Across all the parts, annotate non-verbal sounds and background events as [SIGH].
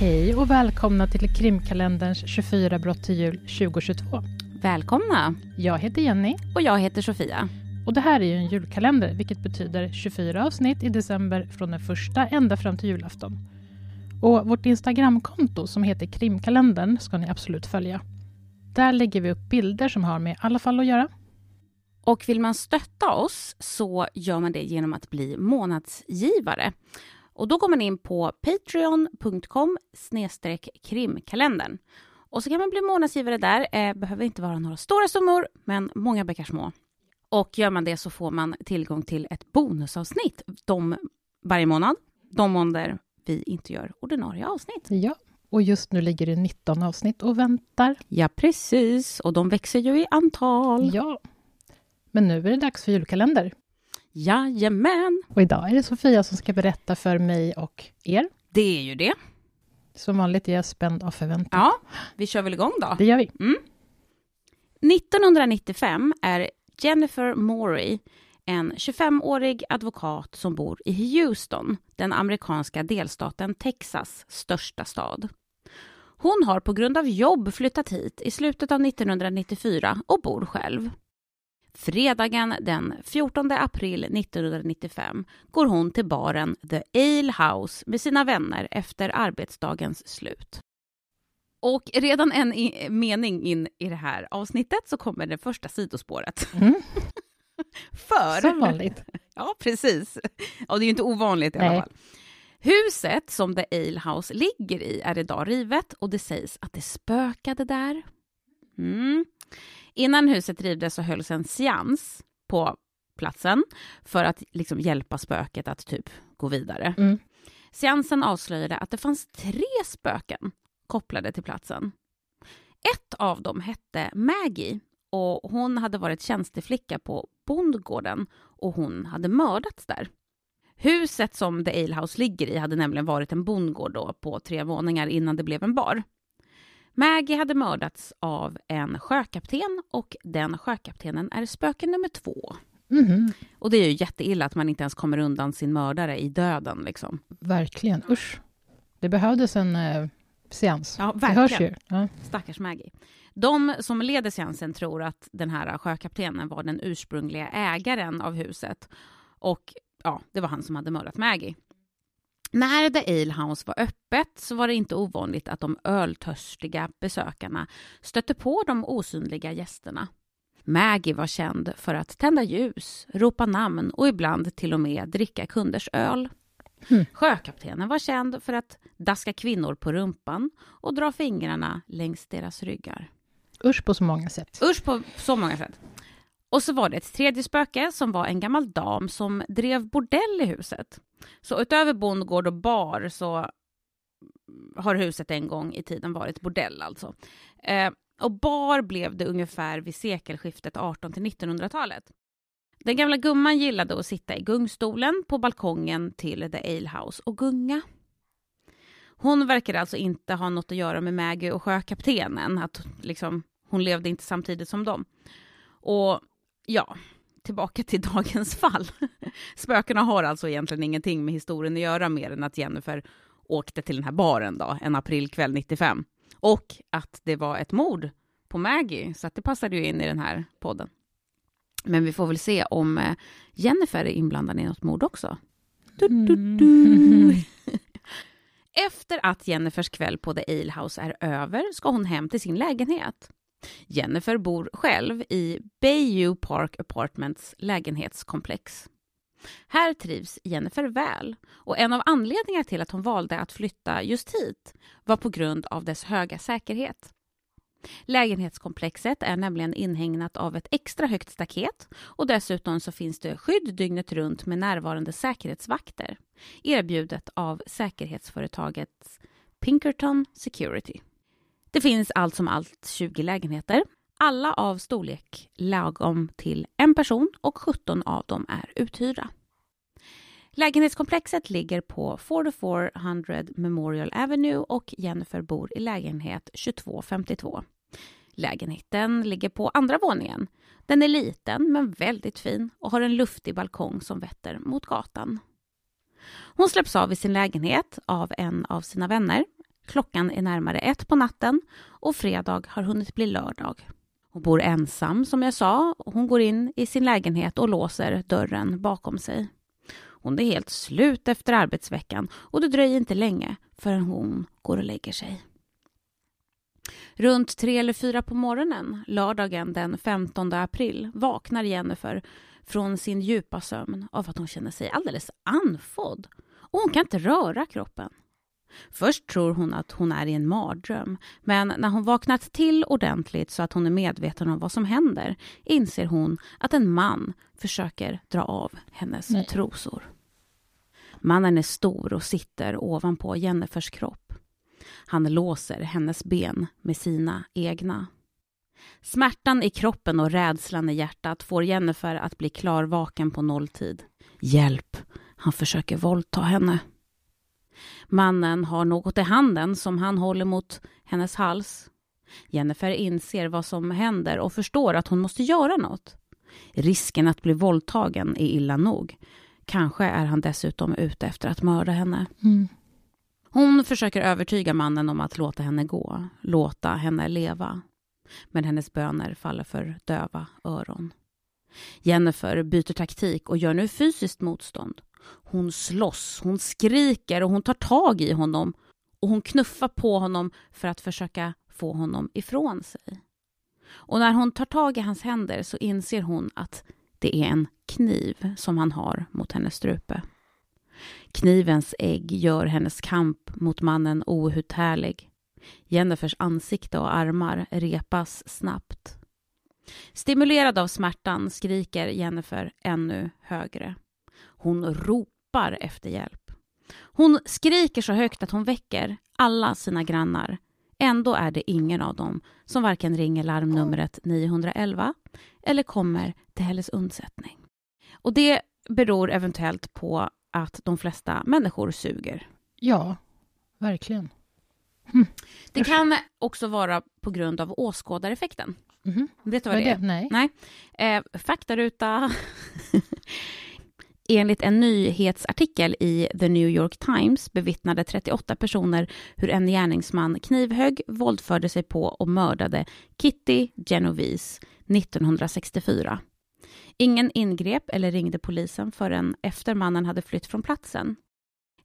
Hej och välkomna till krimkalenderns 24 brott till jul 2022. Välkomna! Jag heter Jenny. Och jag heter Sofia. Och det här är ju en julkalender, vilket betyder 24 avsnitt i december från den första ända fram till julafton. Och vårt Instagramkonto som heter krimkalendern ska ni absolut följa. Där lägger vi upp bilder som har med alla fall att göra. Och vill man stötta oss så gör man det genom att bli månadsgivare. Och då går man in på patreon.com krimkalendern. Och så kan man bli månadsgivare där. Eh, behöver inte vara några stora summor, men många bäckar små. Och gör man det så får man tillgång till ett bonusavsnitt de, varje månad. De månader vi inte gör ordinarie avsnitt. Ja, och just nu ligger det 19 avsnitt och väntar. Ja, precis. Och de växer ju i antal. Ja. Men nu är det dags för julkalender. Jajamän! Och idag är det Sofia som ska berätta för mig och er. Det är ju det. Som vanligt är jag spänd av förväntan. Ja, vi kör väl igång då. Det gör vi. Mm. 1995 är Jennifer Morey en 25-årig advokat som bor i Houston, den amerikanska delstaten Texas största stad. Hon har på grund av jobb flyttat hit i slutet av 1994 och bor själv. Fredagen den 14 april 1995 går hon till baren The Ale House med sina vänner efter arbetsdagens slut. Och redan en mening in i det här avsnittet så kommer det första sidospåret. Mm. [LAUGHS] För... Som vanligt. [LAUGHS] Ja, precis. Och det är ju inte ovanligt i Nej. alla fall. Huset som The Ale House ligger i är idag rivet och det sägs att det spökade där. Mm. Innan huset rivdes så hölls en seans på platsen för att liksom hjälpa spöket att typ gå vidare. Mm. Seansen avslöjade att det fanns tre spöken kopplade till platsen. Ett av dem hette Maggie och hon hade varit tjänsteflicka på bondgården och hon hade mördats där. Huset som The Ale House ligger i hade nämligen varit en bondgård då på tre våningar innan det blev en bar. Maggie hade mördats av en sjökapten och den sjökaptenen är spöke nummer två. Mhm. Och det är ju jätteilla att man inte ens kommer undan sin mördare i döden. Liksom. Verkligen, usch. Det behövdes en eh, seans. Ja, Det hörs verkligen. ju. Ja. Stackars Maggie. De som leder seansen tror att den här sjökaptenen var den ursprungliga ägaren av huset. Och ja, det var han som hade mördat Maggie. När The Ale House var öppet så var det inte ovanligt att de öltörstiga besökarna stötte på de osynliga gästerna. Maggie var känd för att tända ljus, ropa namn och ibland till och med dricka kunders öl. Mm. Sjökaptenen var känd för att daska kvinnor på rumpan och dra fingrarna längs deras ryggar. Usch på så många sätt. Usch på så många sätt. Och så var det ett tredje spöke som var en gammal dam som drev bordell i huset. Så utöver bondgård och bar så har huset en gång i tiden varit bordell alltså. Eh, och bar blev det ungefär vid sekelskiftet 18 till 1900-talet. Den gamla gumman gillade att sitta i gungstolen på balkongen till The Ale House och gunga. Hon verkade alltså inte ha något att göra med Maggie och sjökaptenen, att liksom, hon levde inte samtidigt som dem. Och ja, tillbaka till [LAUGHS] dagens fall. Spökena har alltså egentligen ingenting med historien att göra mer än att Jennifer åkte till den här baren då, en aprilkväll 95. Och att det var ett mord på Maggie, så att det passade ju in i den här podden. Men vi får väl se om eh, Jennifer är inblandad i något mord också. Du, du, du. [LAUGHS] Efter att Jennifers kväll på The Ale House är över ska hon hem till sin lägenhet. Jennifer bor själv i Bayview Park Apartments lägenhetskomplex. Här trivs Jennifer väl och en av anledningarna till att hon valde att flytta just hit var på grund av dess höga säkerhet. Lägenhetskomplexet är nämligen inhägnat av ett extra högt staket och dessutom så finns det skydd dygnet runt med närvarande säkerhetsvakter erbjudet av säkerhetsföretaget Pinkerton Security. Det finns allt som allt 20 lägenheter, alla av storlek lagom till en person och 17 av dem är uthyrda. Lägenhetskomplexet ligger på 4400 Memorial Avenue och Jennifer bor i lägenhet 2252. Lägenheten ligger på andra våningen. Den är liten men väldigt fin och har en luftig balkong som vetter mot gatan. Hon släpps av i sin lägenhet av en av sina vänner Klockan är närmare ett på natten och fredag har hunnit bli lördag. Hon bor ensam, som jag sa. Hon går in i sin lägenhet och låser dörren bakom sig. Hon är helt slut efter arbetsveckan och det dröjer inte länge förrän hon går och lägger sig. Runt tre eller fyra på morgonen, lördagen den 15 april, vaknar Jennifer från sin djupa sömn av att hon känner sig alldeles andfådd och hon kan inte röra kroppen. Först tror hon att hon är i en mardröm, men när hon vaknat till ordentligt så att hon är medveten om vad som händer inser hon att en man försöker dra av hennes Nej. trosor. Mannen är stor och sitter ovanpå Jennifers kropp. Han låser hennes ben med sina egna. Smärtan i kroppen och rädslan i hjärtat får Jennifer att bli klarvaken på nolltid. Hjälp! Han försöker våldta henne. Mannen har något i handen som han håller mot hennes hals. Jennifer inser vad som händer och förstår att hon måste göra något. Risken att bli våldtagen är illa nog. Kanske är han dessutom ute efter att mörda henne. Mm. Hon försöker övertyga mannen om att låta henne gå, låta henne leva. Men hennes böner faller för döva öron. Jennifer byter taktik och gör nu fysiskt motstånd. Hon slåss, hon skriker och hon tar tag i honom och hon knuffar på honom för att försöka få honom ifrån sig. Och när hon tar tag i hans händer så inser hon att det är en kniv som han har mot hennes strupe. Knivens ägg gör hennes kamp mot mannen outhärdlig. Jennifers ansikte och armar repas snabbt. Stimulerad av smärtan skriker Jennifer ännu högre. Hon ropar efter hjälp. Hon skriker så högt att hon väcker alla sina grannar. Ändå är det ingen av dem som varken ringer larmnumret 911 eller kommer till hennes undsättning. Och det beror eventuellt på att de flesta människor suger. Ja, verkligen. Hm. Det kan också vara på grund av åskådareffekten. Mm. Vet du vad, vad det är? Nej. Nej. Eh, faktaruta. [LAUGHS] Enligt en nyhetsartikel i The New York Times bevittnade 38 personer hur en gärningsman knivhögg, våldförde sig på och mördade Kitty Genovese 1964. Ingen ingrep eller ringde polisen förrän efter mannen hade flytt från platsen.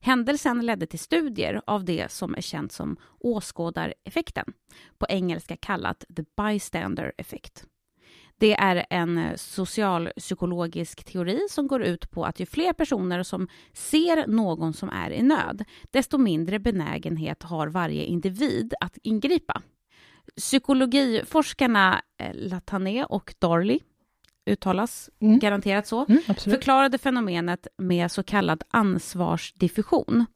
Händelsen ledde till studier av det som är känt som åskådareffekten, på engelska kallat the bystander effect. Det är en socialpsykologisk teori som går ut på att ju fler personer som ser någon som är i nöd, desto mindre benägenhet har varje individ att ingripa. Psykologiforskarna eh, Latané och Darley uttalas mm. garanterat så, mm, förklarade fenomenet med så kallad ansvarsdiffusion.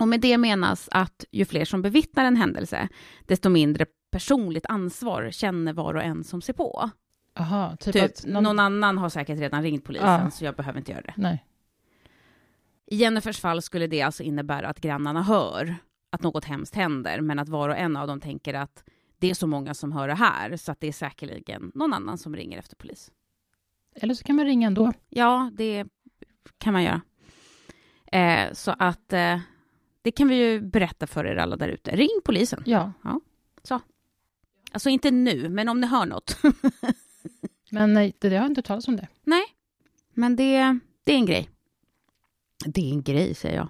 Och med det menas att ju fler som bevittnar en händelse, desto mindre personligt ansvar känner var och en som ser på. Aha, typ, typ någon... någon... annan har säkert redan ringt polisen, ja. så jag behöver inte göra det. Nej. I Jennifers fall skulle det alltså innebära att grannarna hör att något hemskt händer, men att var och en av dem tänker att det är så många som hör det här, så att det är säkerligen någon annan som ringer efter polis. Eller så kan man ringa ändå. Ja, det kan man göra. Eh, så att eh, det kan vi ju berätta för er alla där ute. Ring polisen. Ja. ja. Så. Alltså inte nu, men om ni hör något. [LAUGHS] men nej, det, jag har inte talat om det. Nej, men det, det är en grej. Det är en grej, säger jag.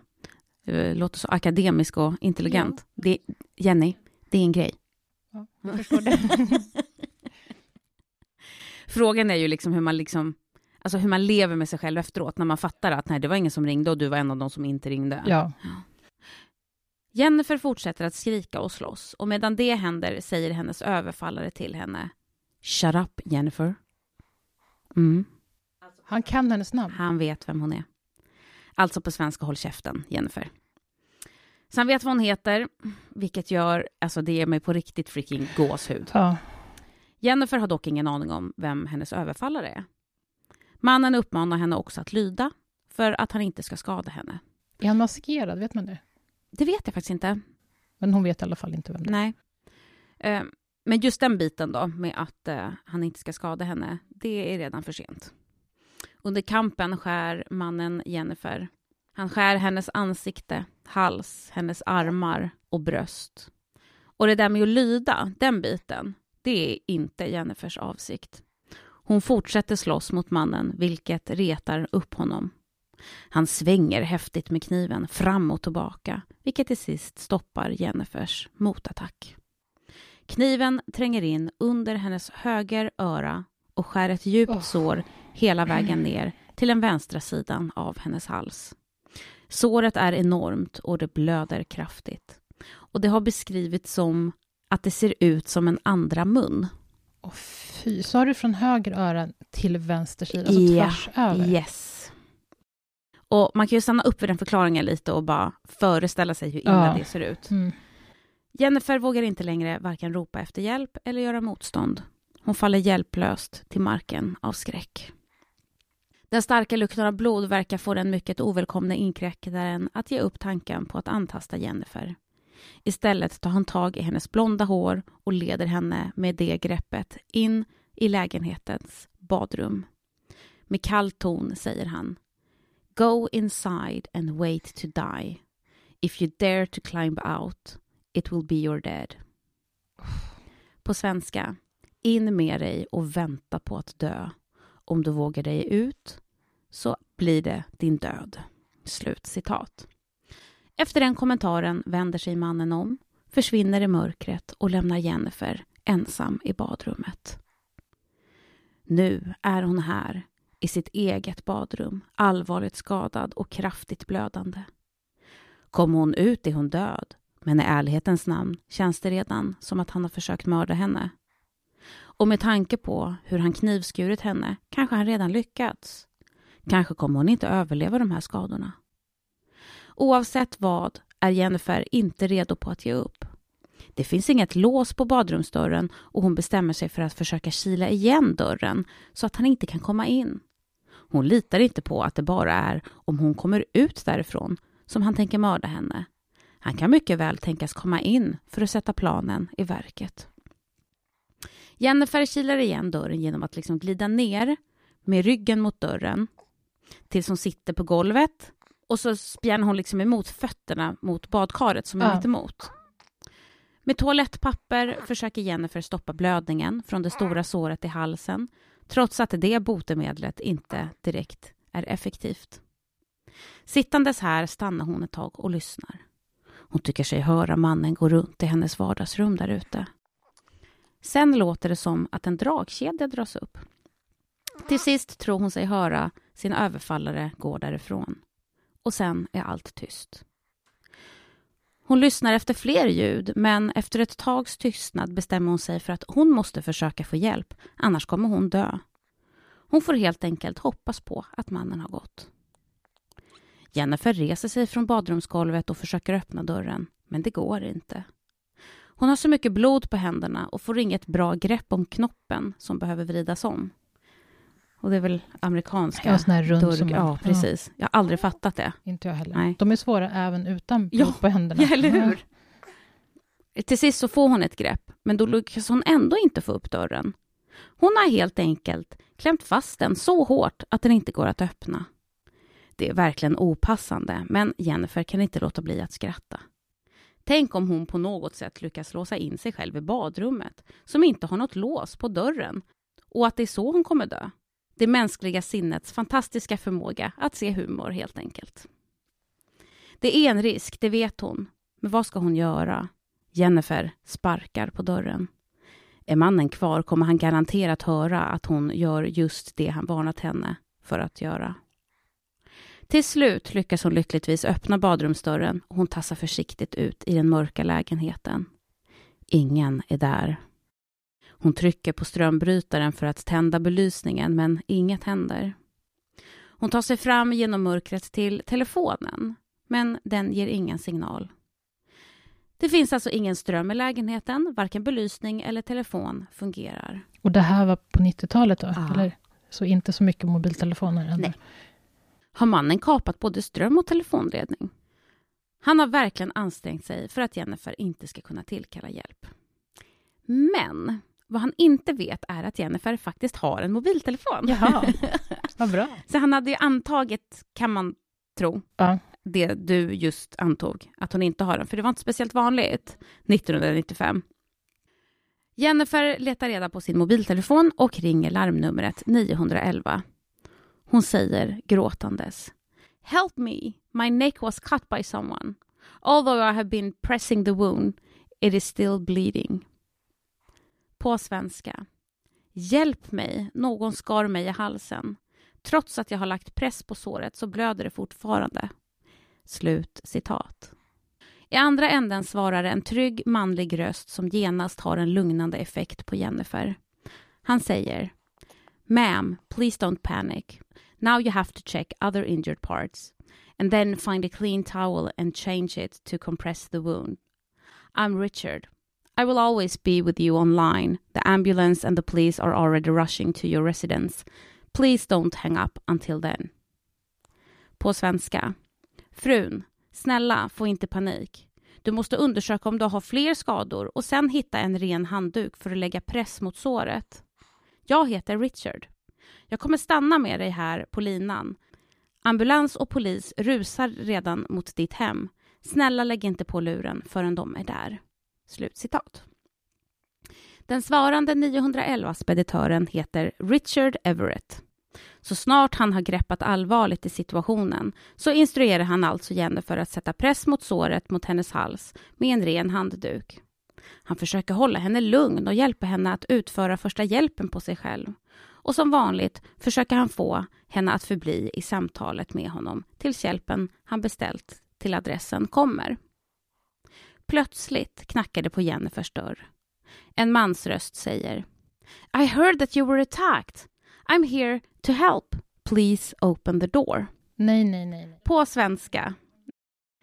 Eh, låter så akademisk och intelligent. Ja. Det, Jenny, det är en grej. Ja, jag förstår det. [LAUGHS] Frågan är ju liksom hur man liksom, alltså hur man lever med sig själv efteråt, när man fattar att nej, det var ingen som ringde och du var en av de som inte ringde. Ja. [GASPS] Jennifer fortsätter att skrika och slåss och medan det händer säger hennes överfallare till henne Shut up, Jennifer. Mm. Han kan hennes namn. Han vet vem hon är. Alltså på svenska, håll käften, Jennifer. Så han vet vad hon heter, vilket gör, alltså det ger mig på riktigt freaking gåshud. Ja. Jennifer har dock ingen aning om vem hennes överfallare är. Mannen uppmanar henne också att lyda för att han inte ska skada henne. Är han maskerad? Vet man det? Det vet jag faktiskt inte. Men hon vet i alla fall inte vem det är. Nej. Men just den biten då, med att eh, han inte ska skada henne, det är redan för sent. Under kampen skär mannen Jennifer Han skär hennes ansikte, hals, hennes armar och bröst. Och det där med att lyda, den biten, det är inte Jennifers avsikt. Hon fortsätter slåss mot mannen, vilket retar upp honom. Han svänger häftigt med kniven fram och tillbaka, vilket till sist stoppar Jennifers motattack. Kniven tränger in under hennes höger öra och skär ett djupt oh. sår hela vägen ner till den vänstra sidan av hennes hals. Såret är enormt och det blöder kraftigt. Och det har beskrivits som att det ser ut som en andra mun. Oh, fy. Sa du från höger öra till vänster sida, alltså yeah. tvärs över? Yes. Och man kan ju stanna upp vid den förklaringen lite och bara föreställa sig hur illa ja. det ser ut. Mm. Jennifer vågar inte längre varken ropa efter hjälp eller göra motstånd. Hon faller hjälplöst till marken av skräck. Den starka lukten av blod verkar få den mycket ovälkomna inkräktaren att ge upp tanken på att antasta Jennifer. Istället tar han tag i hennes blonda hår och leder henne med det greppet in i lägenhetens badrum. Med kall ton säger han Go inside and wait to die. If you dare to climb out, it will be your dead. På svenska, in med dig och vänta på att dö. Om du vågar dig ut så blir det din död. Slut citat. Efter den kommentaren vänder sig mannen om, försvinner i mörkret och lämnar Jennifer ensam i badrummet. Nu är hon här, i sitt eget badrum, allvarligt skadad och kraftigt blödande. Kommer hon ut är hon död, men i ärlighetens namn känns det redan som att han har försökt mörda henne. Och med tanke på hur han knivskurit henne kanske han redan lyckats. Kanske kommer hon inte överleva de här skadorna. Oavsett vad är Jennifer inte redo på att ge upp. Det finns inget lås på badrumsdörren och hon bestämmer sig för att försöka kila igen dörren så att han inte kan komma in. Hon litar inte på att det bara är om hon kommer ut därifrån som han tänker mörda henne. Han kan mycket väl tänkas komma in för att sätta planen i verket. Jennifer kilar igen dörren genom att liksom glida ner med ryggen mot dörren tills hon sitter på golvet och så spjärnar hon liksom emot fötterna mot badkaret som är ja. mitt emot. Med toalettpapper försöker Jennifer stoppa blödningen från det stora såret i halsen trots att det botemedlet inte direkt är effektivt. Sittandes här stannar hon ett tag och lyssnar. Hon tycker sig höra mannen gå runt i hennes vardagsrum där ute. Sen låter det som att en dragkedja dras upp. Till sist tror hon sig höra sin överfallare gå därifrån. Och sen är allt tyst. Hon lyssnar efter fler ljud, men efter ett tags tystnad bestämmer hon sig för att hon måste försöka få hjälp, annars kommer hon dö. Hon får helt enkelt hoppas på att mannen har gått. Jennifer reser sig från badrumsgolvet och försöker öppna dörren, men det går inte. Hon har så mycket blod på händerna och får inget bra grepp om knoppen som behöver vridas om. Och det är väl amerikanska ja, sån här rund durg. Ja, precis. Ja. Jag har aldrig fattat det. Inte jag heller. Nej. De är svåra även utan blod ja, på händerna. [LAUGHS] Ja, eller hur? Ja. Till sist så får hon ett grepp, men då lyckas hon ändå inte få upp dörren. Hon har helt enkelt klämt fast den så hårt att den inte går att öppna. Det är verkligen opassande, men Jennifer kan inte låta bli att skratta. Tänk om hon på något sätt lyckas låsa in sig själv i badrummet, som inte har något lås på dörren, och att det är så hon kommer dö. Det mänskliga sinnets fantastiska förmåga att se humor, helt enkelt. Det är en risk, det vet hon. Men vad ska hon göra? Jennifer sparkar på dörren. Är mannen kvar kommer han garanterat höra att hon gör just det han varnat henne för att göra. Till slut lyckas hon lyckligtvis öppna badrumsdörren och hon tassar försiktigt ut i den mörka lägenheten. Ingen är där. Hon trycker på strömbrytaren för att tända belysningen, men inget händer. Hon tar sig fram genom mörkret till telefonen, men den ger ingen signal. Det finns alltså ingen ström i lägenheten, varken belysning eller telefon fungerar. Och det här var på 90-talet då? Ja. Eller? Så inte så mycket mobiltelefoner? Ännu. Nej. Har mannen kapat både ström och telefonledning? Han har verkligen ansträngt sig för att Jennifer inte ska kunna tillkalla hjälp. Men vad han inte vet är att Jennifer faktiskt har en mobiltelefon. Jaha, [LAUGHS] vad bra. Så han hade ju antagit, kan man tro. Ja. Det du just antog, att hon inte har den. För det var inte speciellt vanligt 1995. Jennifer letar reda på sin mobiltelefon och ringer larmnumret 911. Hon säger gråtandes. Help me, my neck was cut by someone. Although I have been pressing the wound, it is still bleeding. På svenska. Hjälp mig, någon skar mig i halsen. Trots att jag har lagt press på såret så blöder det fortfarande. Slut citat. I andra änden svarar en trygg manlig röst som genast har en lugnande effekt på Jennifer. Han säger Ma'am, please don't panic. Now you have to check other injured parts and then find a clean towel and change it to compress the wound. I'm Richard. I will always be with you online. The ambulance and the police are already rushing to your residence. Please don't hang up until then. På svenska. Frun, snälla, få inte panik. Du måste undersöka om du har fler skador och sen hitta en ren handduk för att lägga press mot såret. Jag heter Richard. Jag kommer stanna med dig här på linan. Ambulans och polis rusar redan mot ditt hem. Snälla lägg inte på luren förrän de är där. Slutcitat. Den svarande 911-speditören heter Richard Everett. Så snart han har greppat allvarligt i situationen så instruerar han alltså Jennifer att sätta press mot såret mot hennes hals med en ren handduk. Han försöker hålla henne lugn och hjälpa henne att utföra första hjälpen på sig själv. Och som vanligt försöker han få henne att förbli i samtalet med honom tills hjälpen han beställt till adressen kommer. Plötsligt knackar det på Jennifers dörr. En mansröst säger I heard that you were attacked. I'm here to help. Please open the door. Nej, nej, nej. nej. På svenska.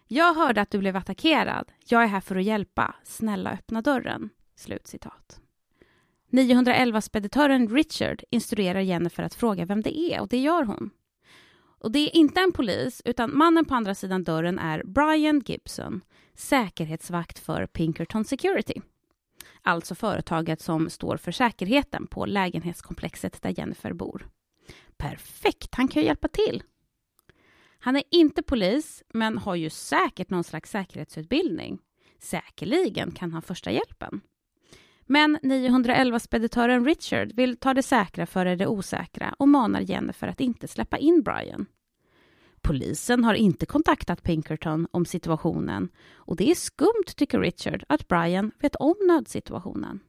Jag hörde att du blev attackerad. Jag är här för att hjälpa. Snälla öppna dörren. Slutcitat. 911-speditören Richard instruerar Jennifer att fråga vem det är och det gör hon. Och det är inte en polis, utan mannen på andra sidan dörren är Brian Gibson, säkerhetsvakt för Pinkerton Security. Alltså företaget som står för säkerheten på lägenhetskomplexet där Jennifer bor. Perfekt, han kan ju hjälpa till. Han är inte polis, men har ju säkert någon slags säkerhetsutbildning. Säkerligen kan han första hjälpen. Men 911-speditören Richard vill ta det säkra före det osäkra och manar Jennifer att inte släppa in Brian. Polisen har inte kontaktat Pinkerton om situationen och det är skumt, tycker Richard, att Brian vet om nödsituationen.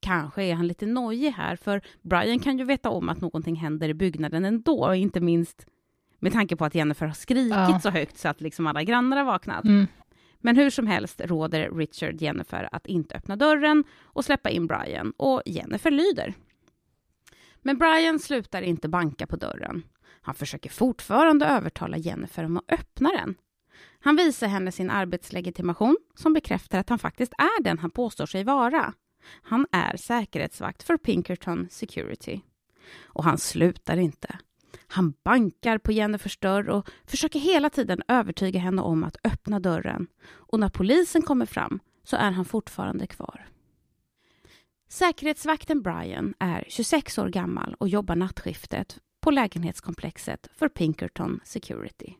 Kanske är han lite nojig här, för Brian kan ju veta om att någonting händer i byggnaden ändå, inte minst med tanke på att Jennifer har skrikit Ja. så högt så att liksom alla grannar har vaknat. Mm. Men hur som helst råder Richard Jennifer att inte öppna dörren och släppa in Brian och Jennifer lyder. Men Brian slutar inte banka på dörren. Han försöker fortfarande övertala Jennifer om att öppna den. Han visar henne sin arbetslegitimation som bekräftar att han faktiskt är den han påstår sig vara. Han är säkerhetsvakt för Pinkerton Security. Och han slutar inte. Han bankar på Jennifers dörr och försöker hela tiden övertyga henne om att öppna dörren. Och när polisen kommer fram så är han fortfarande kvar. Säkerhetsvakten Brian är 26 år gammal och jobbar nattskiftet på lägenhetskomplexet för Pinkerton Security.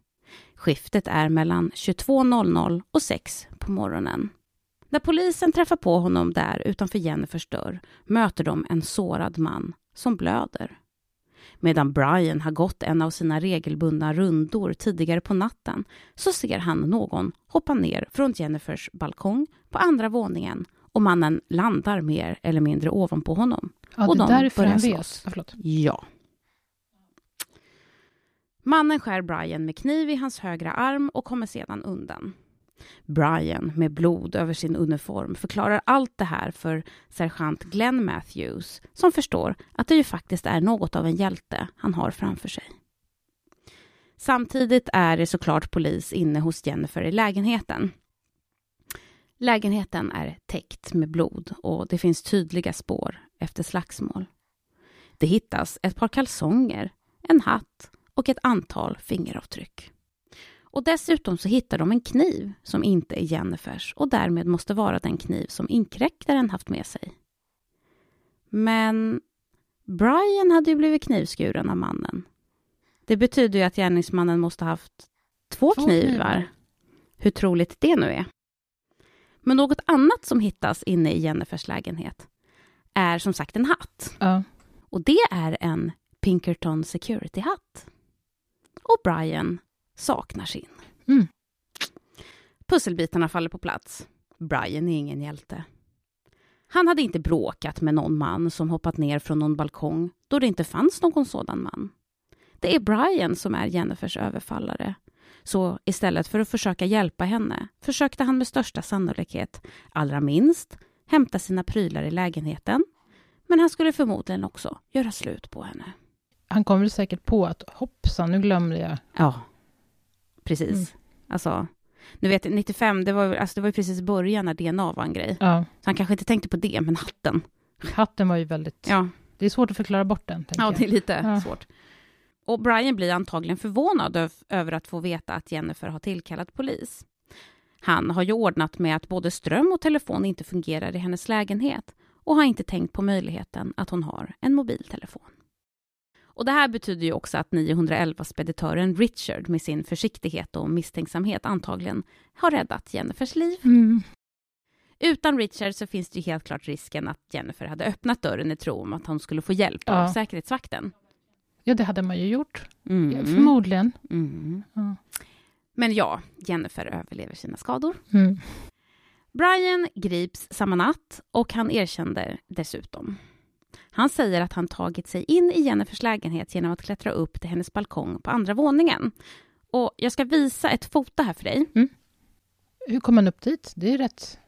Skiftet är mellan 22.00 och 6 på morgonen. När polisen träffar på honom där utanför Jennifers dörr möter de en sårad man som blöder. Medan Brian har gått en av sina regelbundna rundor tidigare på natten så ser han någon hoppa ner från Jennifers balkong på andra våningen och mannen landar mer eller mindre ovanpå honom. Ja, Och det de är därför han slåss. vet. Ja. Ja. Mannen skär Brian med kniv i hans högra arm och kommer sedan undan. Brian, med blod över sin uniform, förklarar allt det här för sergeant Glenn Matthews som förstår att det ju faktiskt är något av en hjälte han har framför sig. Samtidigt är det såklart polis inne hos Jennifer i lägenheten. Lägenheten är täckt med blod och det finns tydliga spår efter slagsmål. Det hittas ett par kalsonger, en hatt och ett antal fingeravtryck. Och dessutom så hittar de en kniv som inte är Jennifers och därmed måste vara den kniv som inkräktaren haft med sig. Men Brian hade ju blivit knivskuren av mannen. Det betyder ju att gärningsmannen måste ha haft två, Två knivar. knivar. Hur troligt det nu är. Men något annat som hittas inne i Jennifers lägenhet är som sagt en hatt. Ja. Och det är en Pinkerton Security-hatt. Och Brian saknar sin. Mm. Pusselbitarna faller på plats. Brian är ingen hjälte. Han hade inte bråkat med någon man som hoppat ner från någon balkong då det inte fanns någon sådan man. Det är Brian som är Jennifers överfallare. Så istället för att försöka hjälpa henne försökte han med största sannolikhet, allra minst, hämta sina prylar i lägenheten. Men han skulle förmodligen också göra slut på henne. Han kom väl säkert på att hoppsan, nu glömde jag. Ja, precis. Mm. Alltså, nu vet jag, 95, det var, alltså det var ju precis början när DNA var en grej. Ja. Så han kanske inte tänkte på det, men hatten. Hatten var ju väldigt... Ja, Det är svårt att förklara bort den. ja jag. det är lite Ja. svårt. Och Brian blir antagligen förvånad öv- över att få veta att Jennifer har tillkallat polis. Han har ju ordnat med att både ström och telefon inte fungerar i hennes lägenhet och har inte tänkt på möjligheten att hon har en mobiltelefon. Och det här betyder ju också att 911-speditören Richard med sin försiktighet och misstänksamhet antagligen har räddat Jennifers liv. Mm. Utan Richard så finns det ju helt klart risken att Jennifer hade öppnat dörren i tro om att hon skulle få hjälp av Ja. säkerhetsvakten. Ja, det hade man ju gjort. Mm. Förmodligen. Mm. Ja. Men ja, Jennifer överlever sina skador. Mm. Brian grips samma natt och han erkände dessutom. Han säger att han tagit sig in i Jennifers lägenhet genom att klättra upp till hennes balkong på andra våningen. Och jag ska visa ett foto här för dig. Hur kom man upp dit? Det är rätt,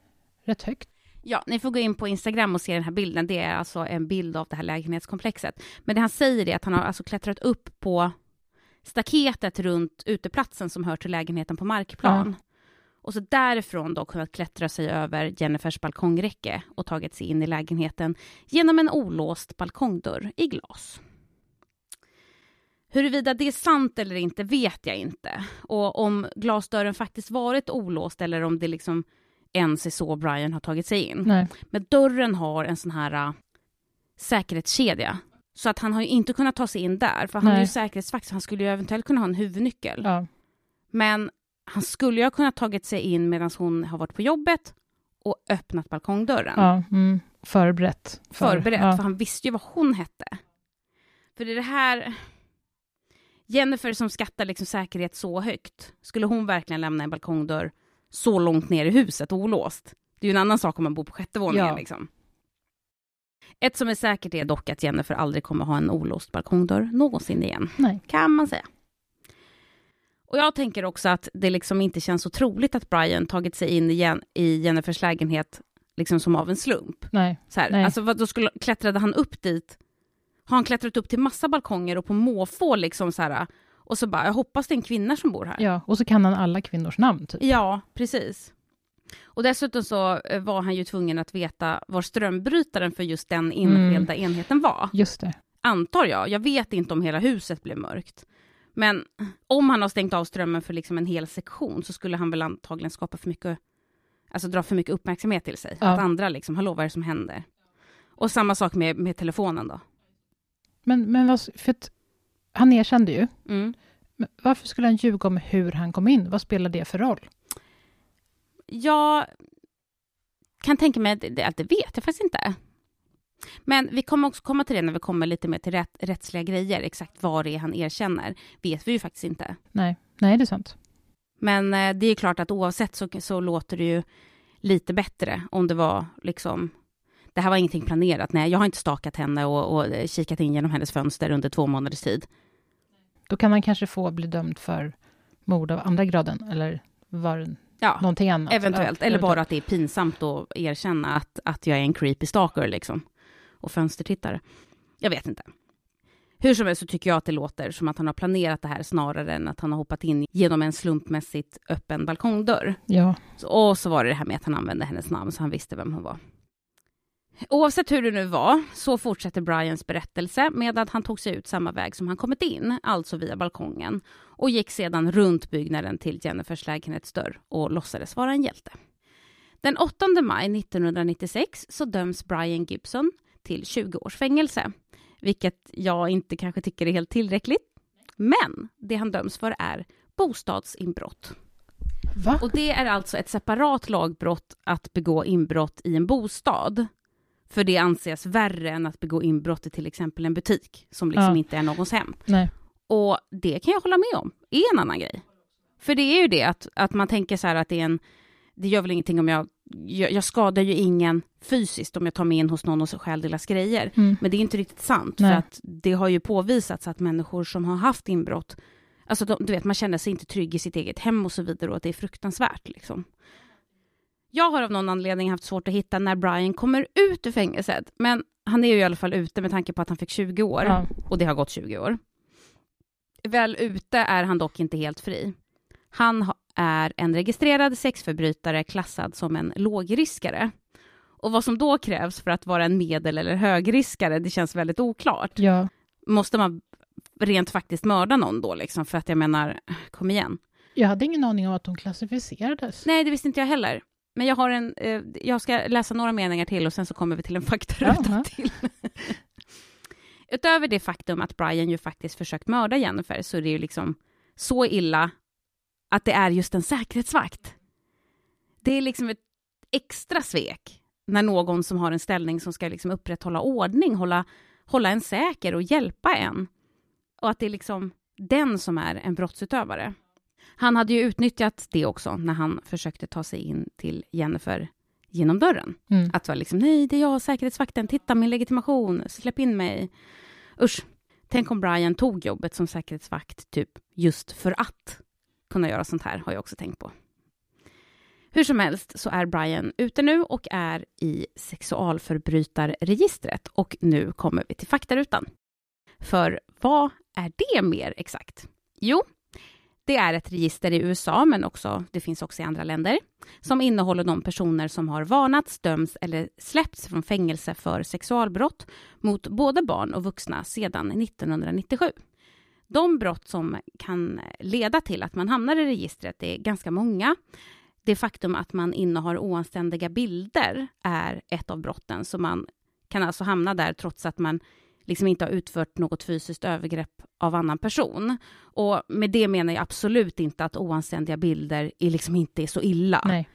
rätt högt. Ja, ni får gå in på Instagram och se den här bilden. Det är alltså en bild av det här lägenhetskomplexet. Men det han säger är att han har alltså klättrat upp på staketet runt uteplatsen som hör till lägenheten på markplan. Och så därifrån då kunnat klättra sig över Jennifers balkongräcke och tagit sig in i lägenheten genom en olåst balkongdörr i glas. Huruvida det är sant eller inte vet jag inte. Och om glasdörren faktiskt varit olåst eller om det liksom ens är så Brian har tagit sig in. Nej. Men dörren har en sån här äh, säkerhetskedja. Så att han har ju inte kunnat ta sig in där, för han är Nej. ju säkerhetsvakt, så han skulle ju eventuellt kunna ha en huvudnyckel. Ja. Men han skulle ju ha kunnat tagit sig in medan hon har varit på jobbet och öppnat balkongdörren. Ja. Mm. Förberett. För- Förberett, Ja. för han visste ju vad hon hette. För det är det här... Jennifer som skattar liksom säkerhet så högt, skulle hon verkligen lämna en balkongdörr så långt ner i huset olåst? Det är ju en annan sak om man bor på sjätte våningen. Ja. Liksom. Ett som är säkert är dock att Jennifer aldrig kommer ha en olåst balkongdörr någonsin igen, Nej. kan man säga. Och jag tänker också att det liksom inte känns så troligt att Brian tagit sig in igen i Jennifers lägenhet liksom som av en slump. Nej. Så här, Nej. alltså vad, då skulle, klättrade han upp dit? Har han klättrat upp till massa balkonger och på måfå liksom så här, och så bara, jag hoppas det är en kvinna som bor här. Ja, och så kan han alla kvinnors namn, typ. Ja, precis. Och dessutom så eh, var han ju tvungen att veta var strömbrytaren för just den enskilda enheten var. Just det. Antar jag. Jag vet inte om hela huset blev mörkt. Men om han har stängt av strömmen för liksom en hel sektion så skulle han väl antagligen skapa för mycket, alltså dra för mycket uppmärksamhet till sig. Ja. Att andra liksom, hallå vad är det som händer? Och samma sak med, med telefonen då. Men, men vad, för att han erkände ju. Mm. Men varför skulle han ljuga om hur han kom in? Vad spelar det för roll? Jag kan tänka mig, att det, det vet jag faktiskt inte. Men vi kommer också komma till det när vi kommer lite mer till rätt, rättsliga grejer. Exakt vad det är han erkänner vet vi ju faktiskt inte. Nej, nej det är sant. Men eh, det är klart att oavsett så, så låter det ju lite bättre om det var liksom... Det här var ingenting planerat. Nej, jag har inte stakat henne och, och eh, kikat in genom hennes fönster under två månaders tid. Då kan han kanske få bli dömd för mord av andra graden, eller var Ja, någonting annat. eventuellt. Eller bara att det är pinsamt att erkänna att, att jag är en creepy stalker liksom. Och fönstertittare. Jag vet inte. Hur som helst så tycker jag att det låter som att han har planerat det här snarare än att han har hoppat in genom en slumpmässigt öppen balkongdörr. Ja, Så, och så var det det här med att han använde hennes namn så han visste vem hon var. Oavsett hur det nu var så fortsätter Brians berättelse med att han tog sig ut samma väg som han kommit in, alltså via balkongen och gick sedan runt byggnaden till Jennifers lägenhetsdörr och låtsades vara en hjälte. Den 8 maj 1996 så döms Brian Gibson till 20 års fängelse, vilket jag inte kanske tycker är helt tillräckligt. Men det han döms för är bostadsinbrott. Va? Och det är alltså ett separat lagbrott att begå inbrott i en bostad. För det anses värre än att begå inbrott i till exempel en butik, som liksom Ja. inte är någons hem. Nej. Och det kan jag hålla med om, är en annan grej. För det är ju det att, att man tänker så här att det är en, det gör väl ingenting om jag, jag, jag skadar ju ingen fysiskt om jag tar mig in hos någon och stjäl deras grejer. Mm. Men det är inte riktigt sant, Nej. för att det har ju påvisats att människor som har haft inbrott, alltså de, du vet, man känner sig inte trygg i sitt eget hem och så vidare och att det är fruktansvärt liksom. Jag har av någon anledning haft svårt att hitta när Brian kommer ut ur fängelset, men han är ju i alla fall ute med tanke på att han fick 20 år Ja. och det har gått 20 år. Väl ute är han dock inte helt fri. Han ha- är en registrerad sexförbrytare klassad som en lågriskare. Och vad som då krävs för att vara en medel eller högriskare, det känns väldigt oklart. Ja. Måste man rent faktiskt mörda någon då liksom? För att jag menar, kom igen. Jag hade ingen aning om att de klassificerades. Nej, det visste inte jag heller. Men jag har en, eh, jag ska läsa några meningar till och sen så kommer vi till en faktaruta Jaha. [LAUGHS] till. Utöver det faktum att Brian ju faktiskt försökt mörda Jennifer så är det ju liksom så illa att det är just en säkerhetsvakt. Det är liksom ett extra svek när någon som har en ställning som ska liksom upprätthålla ordning, hålla, hålla en säker och hjälpa en. Och att det är liksom den som är en brottsutövare. Han hade ju utnyttjat det också när han försökte ta sig in till Jennifer genom dörren. Mm. Att vara liksom, nej, det är jag, säkerhetsvakten, titta min legitimation, släpp in mig. Usch, tänk om Brian tog jobbet som säkerhetsvakt, typ just för att kunna göra sånt här, har jag också tänkt på. Hur som helst så är Brian ute nu och är i sexualförbrytarregistret. Och nu kommer vi till faktarutan. För vad är det mer exakt? Jo, det är ett register i USA, men också, det finns också i andra länder, som innehåller de personer som har varnats, dömts eller släppts från fängelse för sexualbrott mot både barn och vuxna sedan 1997. De brott som kan leda till att man hamnar i registret är ganska många. Det faktum att man innehar oanständiga bilder är ett av brotten, så man kan alltså hamna där trots att man liksom inte har utfört något fysiskt övergrepp av annan person. Och med det menar jag absolut inte att oanständiga bilder är liksom inte är så illa. Nej.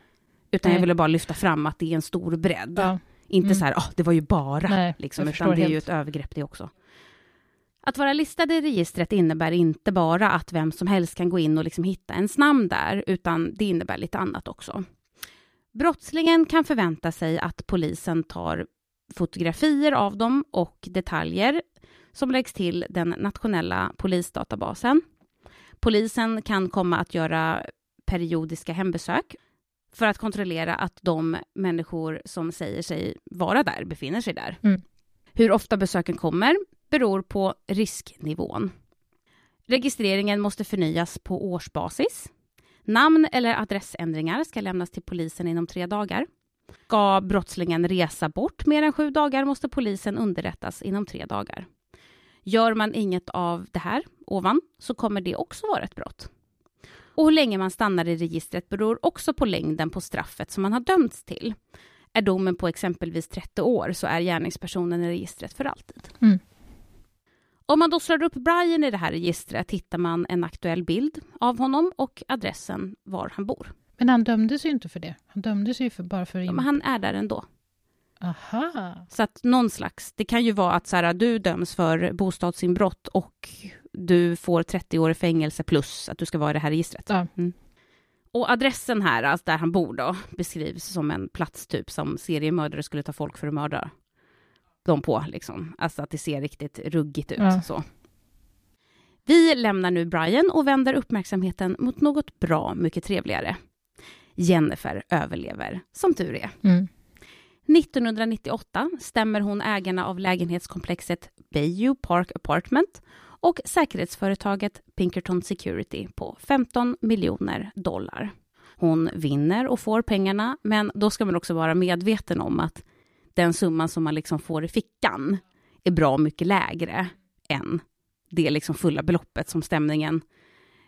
Utan Nej. jag ville bara lyfta fram att det är en stor bredd. Ja. Inte Mm. så här, "Åh, det var ju bara, Nej, liksom, utan det är ju helt. ett övergrepp det också. Att vara listad i registret innebär inte bara att vem som helst kan gå in och liksom hitta ens namn där, utan det innebär lite annat också. Brottslingen kan förvänta sig att polisen tar fotografier av dem och detaljer som läggs till den nationella polisdatabasen. Polisen kan komma att göra periodiska hembesök för att kontrollera att de människor som säger sig vara där befinner sig där. Mm. Hur ofta besöken kommer beror på risknivån. Registreringen måste förnyas på årsbasis. Namn eller adressändringar ska lämnas till polisen inom tre dagar. Ska brottslingen resa bort mer än sju dagar måste polisen underrättas inom tre dagar. Gör man inget av det här ovan så kommer det också vara ett brott. Och hur länge man stannar i registret beror också på längden på straffet som man har dömts till. Är domen på exempelvis 30 år så är gärningspersonen i registret för alltid. Mm. Om man då slår upp Brian i det här registret hittar man en aktuell bild av honom och adressen var han bor. Men han dömdes ju inte för det. Han dömdes ju för, bara för... Ja, men han är där ändå. Aha. Så att någon slags, det kan ju vara att så här, du döms för bostadsinbrott och du får 30 år i fängelse plus att du ska vara i det här registret. Ja. Och adressen här, alltså där han bor då, beskrivs som en plats typ som seriemördare skulle ta folk för att mörda dem på. Liksom. Alltså att det ser riktigt ruggigt ut. Ja. Så. Vi lämnar nu Brian och vänder uppmärksamheten mot något bra mycket trevligare. Jennifer överlever, som tur är. Mm. 1998 stämmer hon ägarna av lägenhetskomplexet Bayview Park Apartment och säkerhetsföretaget Pinkerton Security på 15 miljoner dollar. Hon vinner och får pengarna, men då ska man också vara medveten om att den summan som man liksom får i fickan är bra mycket lägre än det liksom fulla beloppet som stämningen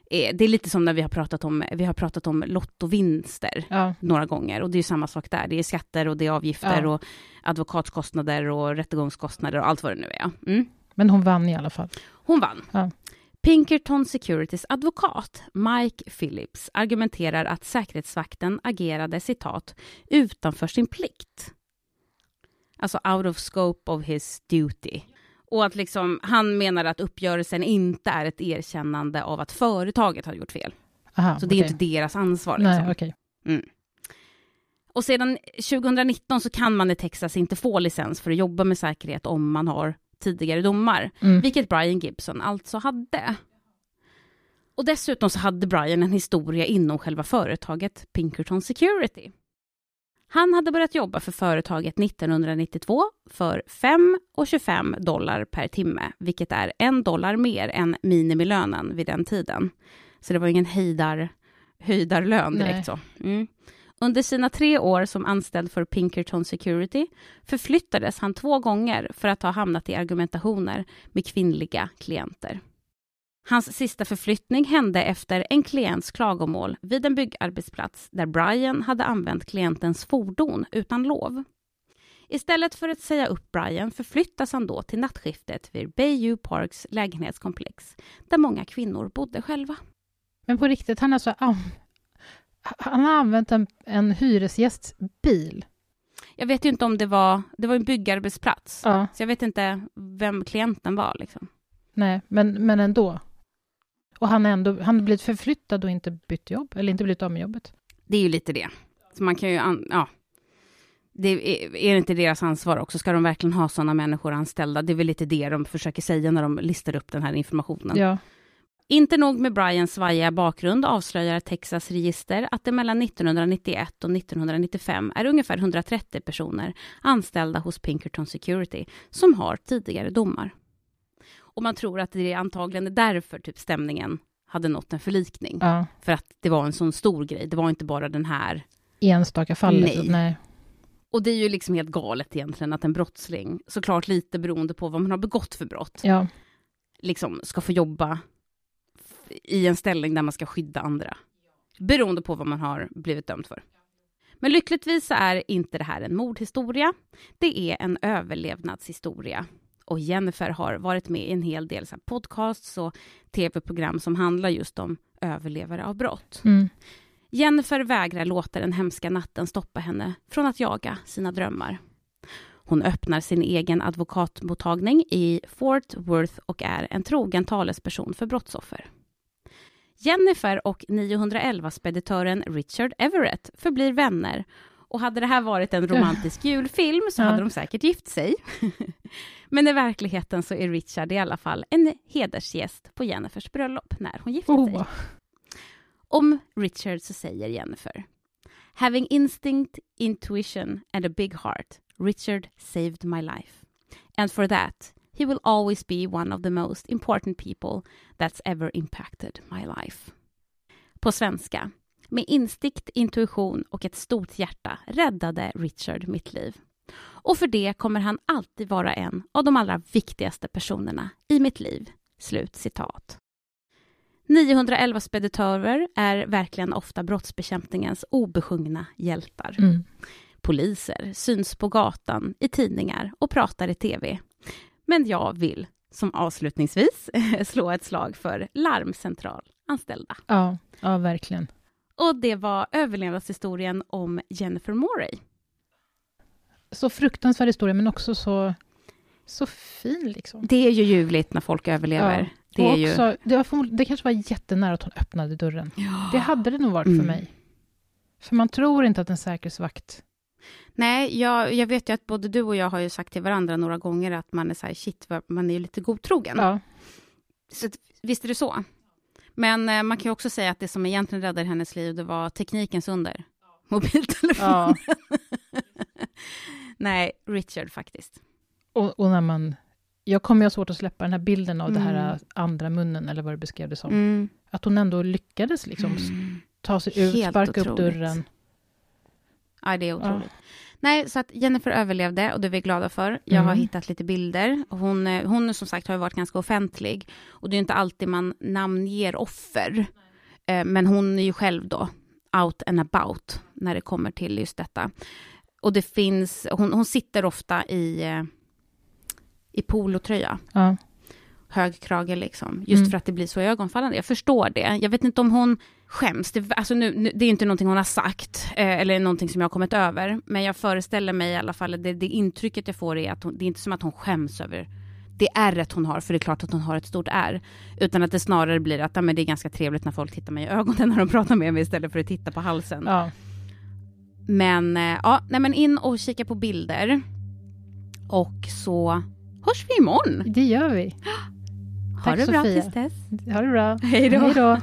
är. Det är lite som när vi har pratat om, vi har pratat om lottovinster Ja. några gånger. Och det är ju samma sak där. Det är skatter och det är avgifter Ja. och advokatskostnader och rättegångskostnader och allt vad det nu är. Mm. Men hon vann i alla fall. Hon vann. Ja. Pinkerton Securities advokat Mike Phillips argumenterar att säkerhetsvakten agerade citat utanför sin plikt. Alltså out of scope of his duty. Och att liksom, han menar att uppgörelsen inte är ett erkännande av att företaget har gjort fel. Aha, Så det är okej. inte deras ansvar. Liksom. Nej, okej. Mm. Och sedan 2019 så kan man i Texas inte få licens för att jobba med säkerhet om man har tidigare domar, Mm. vilket Brian Gibson alltså hade. Och dessutom så hade Brian en historia inom själva företaget Pinkerton Security. Han hade börjat jobba för företaget 1992 för 5,25 dollar per timme, vilket är en dollar mer än minimilönen vid den tiden. Så det var ingen hejdar, höjdarlön direkt Nej. så. Mm. Under sina tre år som anställd för Pinkerton Security förflyttades han två gånger för att ha hamnat i argumentationer med kvinnliga klienter. Hans sista förflyttning hände efter en klients klagomål vid en byggarbetsplats där Brian hade använt klientens fordon utan lov. Istället för att säga upp Brian förflyttas han då till nattskiftet vid Bayview Parks lägenhetskomplex där många kvinnor bodde själva. Men på riktigt, han, alltså an... han har använt en, en hyresgästs bil. Jag vet ju inte om det var, det var en byggarbetsplats, Ja. så jag vet inte vem klienten var. Liksom. Nej, men, men ändå. Och han har ändå han blivit förflyttad och inte bytt jobb, eller inte blivit av med jobbet. Det är ju lite det. Så man kan ju, an, ja. Det är, är det inte deras ansvar också? Ska de verkligen ha sådana människor anställda? Det är väl lite det de försöker säga när de listar upp den här informationen. Ja. Inte nog med Brians svajiga bakgrund avslöjar Texas register att det mellan 1991 och 1995 är ungefär 130 personer anställda hos Pinkerton Security som har tidigare domar. Och man tror att det är antagligen är därför typ stämningen hade nått en förlikning. ja. För att det var en sån stor grej. Det var inte bara den här. Enstaka fall. Nej. Nej. Och det är ju liksom helt galet egentligen att en brottsling, såklart lite beroende på vad man har begått för brott, Ja. liksom ska få jobba i en ställning där man ska skydda andra. Beroende på vad man har blivit dömd för. Men lyckligtvis så är inte det här en mordhistoria. Det är en överlevnadshistoria. Och Jennifer har varit med i en hel del så podcasts och tv-program som handlar just om överlevare av brott. Mm. Jennifer vägrar låta den hemska natten stoppa henne från att jaga sina drömmar. Hon öppnar sin egen advokatmottagning i Fort Worth och är en trogen talesperson för brottsoffer. Jennifer och 911-speditören Richard Everett förblir vänner och hade det här varit en romantisk [LAUGHS] julfilm så hade de säkert gift sig. [LAUGHS] Men i verkligheten så är Richard i alla fall en hedersgäst på Jennifers bröllop när hon gifter sig. Oh. Om Richard så säger Jennifer Having instinct, intuition and a big heart, Richard saved my life. And for that, he will always be one of the most important people that's ever impacted my life. På svenska. Med instinkt, intuition och ett stort hjärta räddade Richard mitt liv. Och för det kommer han alltid vara en av de allra viktigaste personerna i mitt liv. Slut citat. 911 speditörer är verkligen ofta brottsbekämpningens obesjungna hjältar. Mm. Poliser syns på gatan, i tidningar och pratar i tv. Men jag vill, som avslutningsvis, [LAUGHS] slå ett slag för larmcentralanställda. Ja, ja, verkligen. Och det var överlevnadshistorien om Jennifer Morey. Så fruktansvärd historia, men också så, så fin. Liksom. Det är ju ljuvligt när folk överlever. Ja. Det, är också, ju... det, var det kanske var jättenära att hon öppnade dörren. Det hade det nog varit Mm. för mig. För man tror inte att en säkerhetsvakt... Nej, jag, jag vet ju att både du och jag har ju sagt till varandra några gånger att man är så här, shit, man är ju lite godtrogen. Ja, Så visst är det så. Men eh, man kan ju också säga att det som egentligen räddade hennes liv, det var teknikens under. Mobiltelefon. ja. [LAUGHS] Nej, Richard faktiskt. Och, och när man... Jag kommer ju ha svårt att släppa den här bilden av det här Mm. andra munnen, eller vad du beskrev det som. Mm. Att hon ändå lyckades liksom Mm. ta sig ut, Helt sparka upp otroligt. dörren. Ja, det är otroligt. Nej, så att Jennifer överlevde och det är vi glada för. Jag har Mm. hittat lite bilder. Hon, eh, hon som sagt har varit ganska offentlig och det är inte alltid man namnger offer. Eh, Men hon är ju själv då out and about när det kommer till just detta. Och det finns, hon, hon sitter ofta i, eh, i polotröja. Ja. hög krage liksom. Just Mm. för att det blir så ögonfallande. Jag förstår det. Jag vet inte om hon skäms. Det, alltså nu, nu, det är inte någonting hon har sagt, eh, eller någonting som jag har kommit över. Men jag föreställer mig i alla fall, det, det intrycket jag får är att hon, det är inte som att hon skäms över det ärret hon har, för det är klart att hon har ett stort ärr. Utan att det snarare blir att men det är ganska trevligt när folk tittar mig i ögonen när de pratar med mig istället för att titta på halsen. Ja. Men eh, ja, nej men in och kika på bilder. Och så hörs vi imorgon. Det gör vi. Ha Tack, det bra Sofia. tills dess. Ha det bra. Hej då.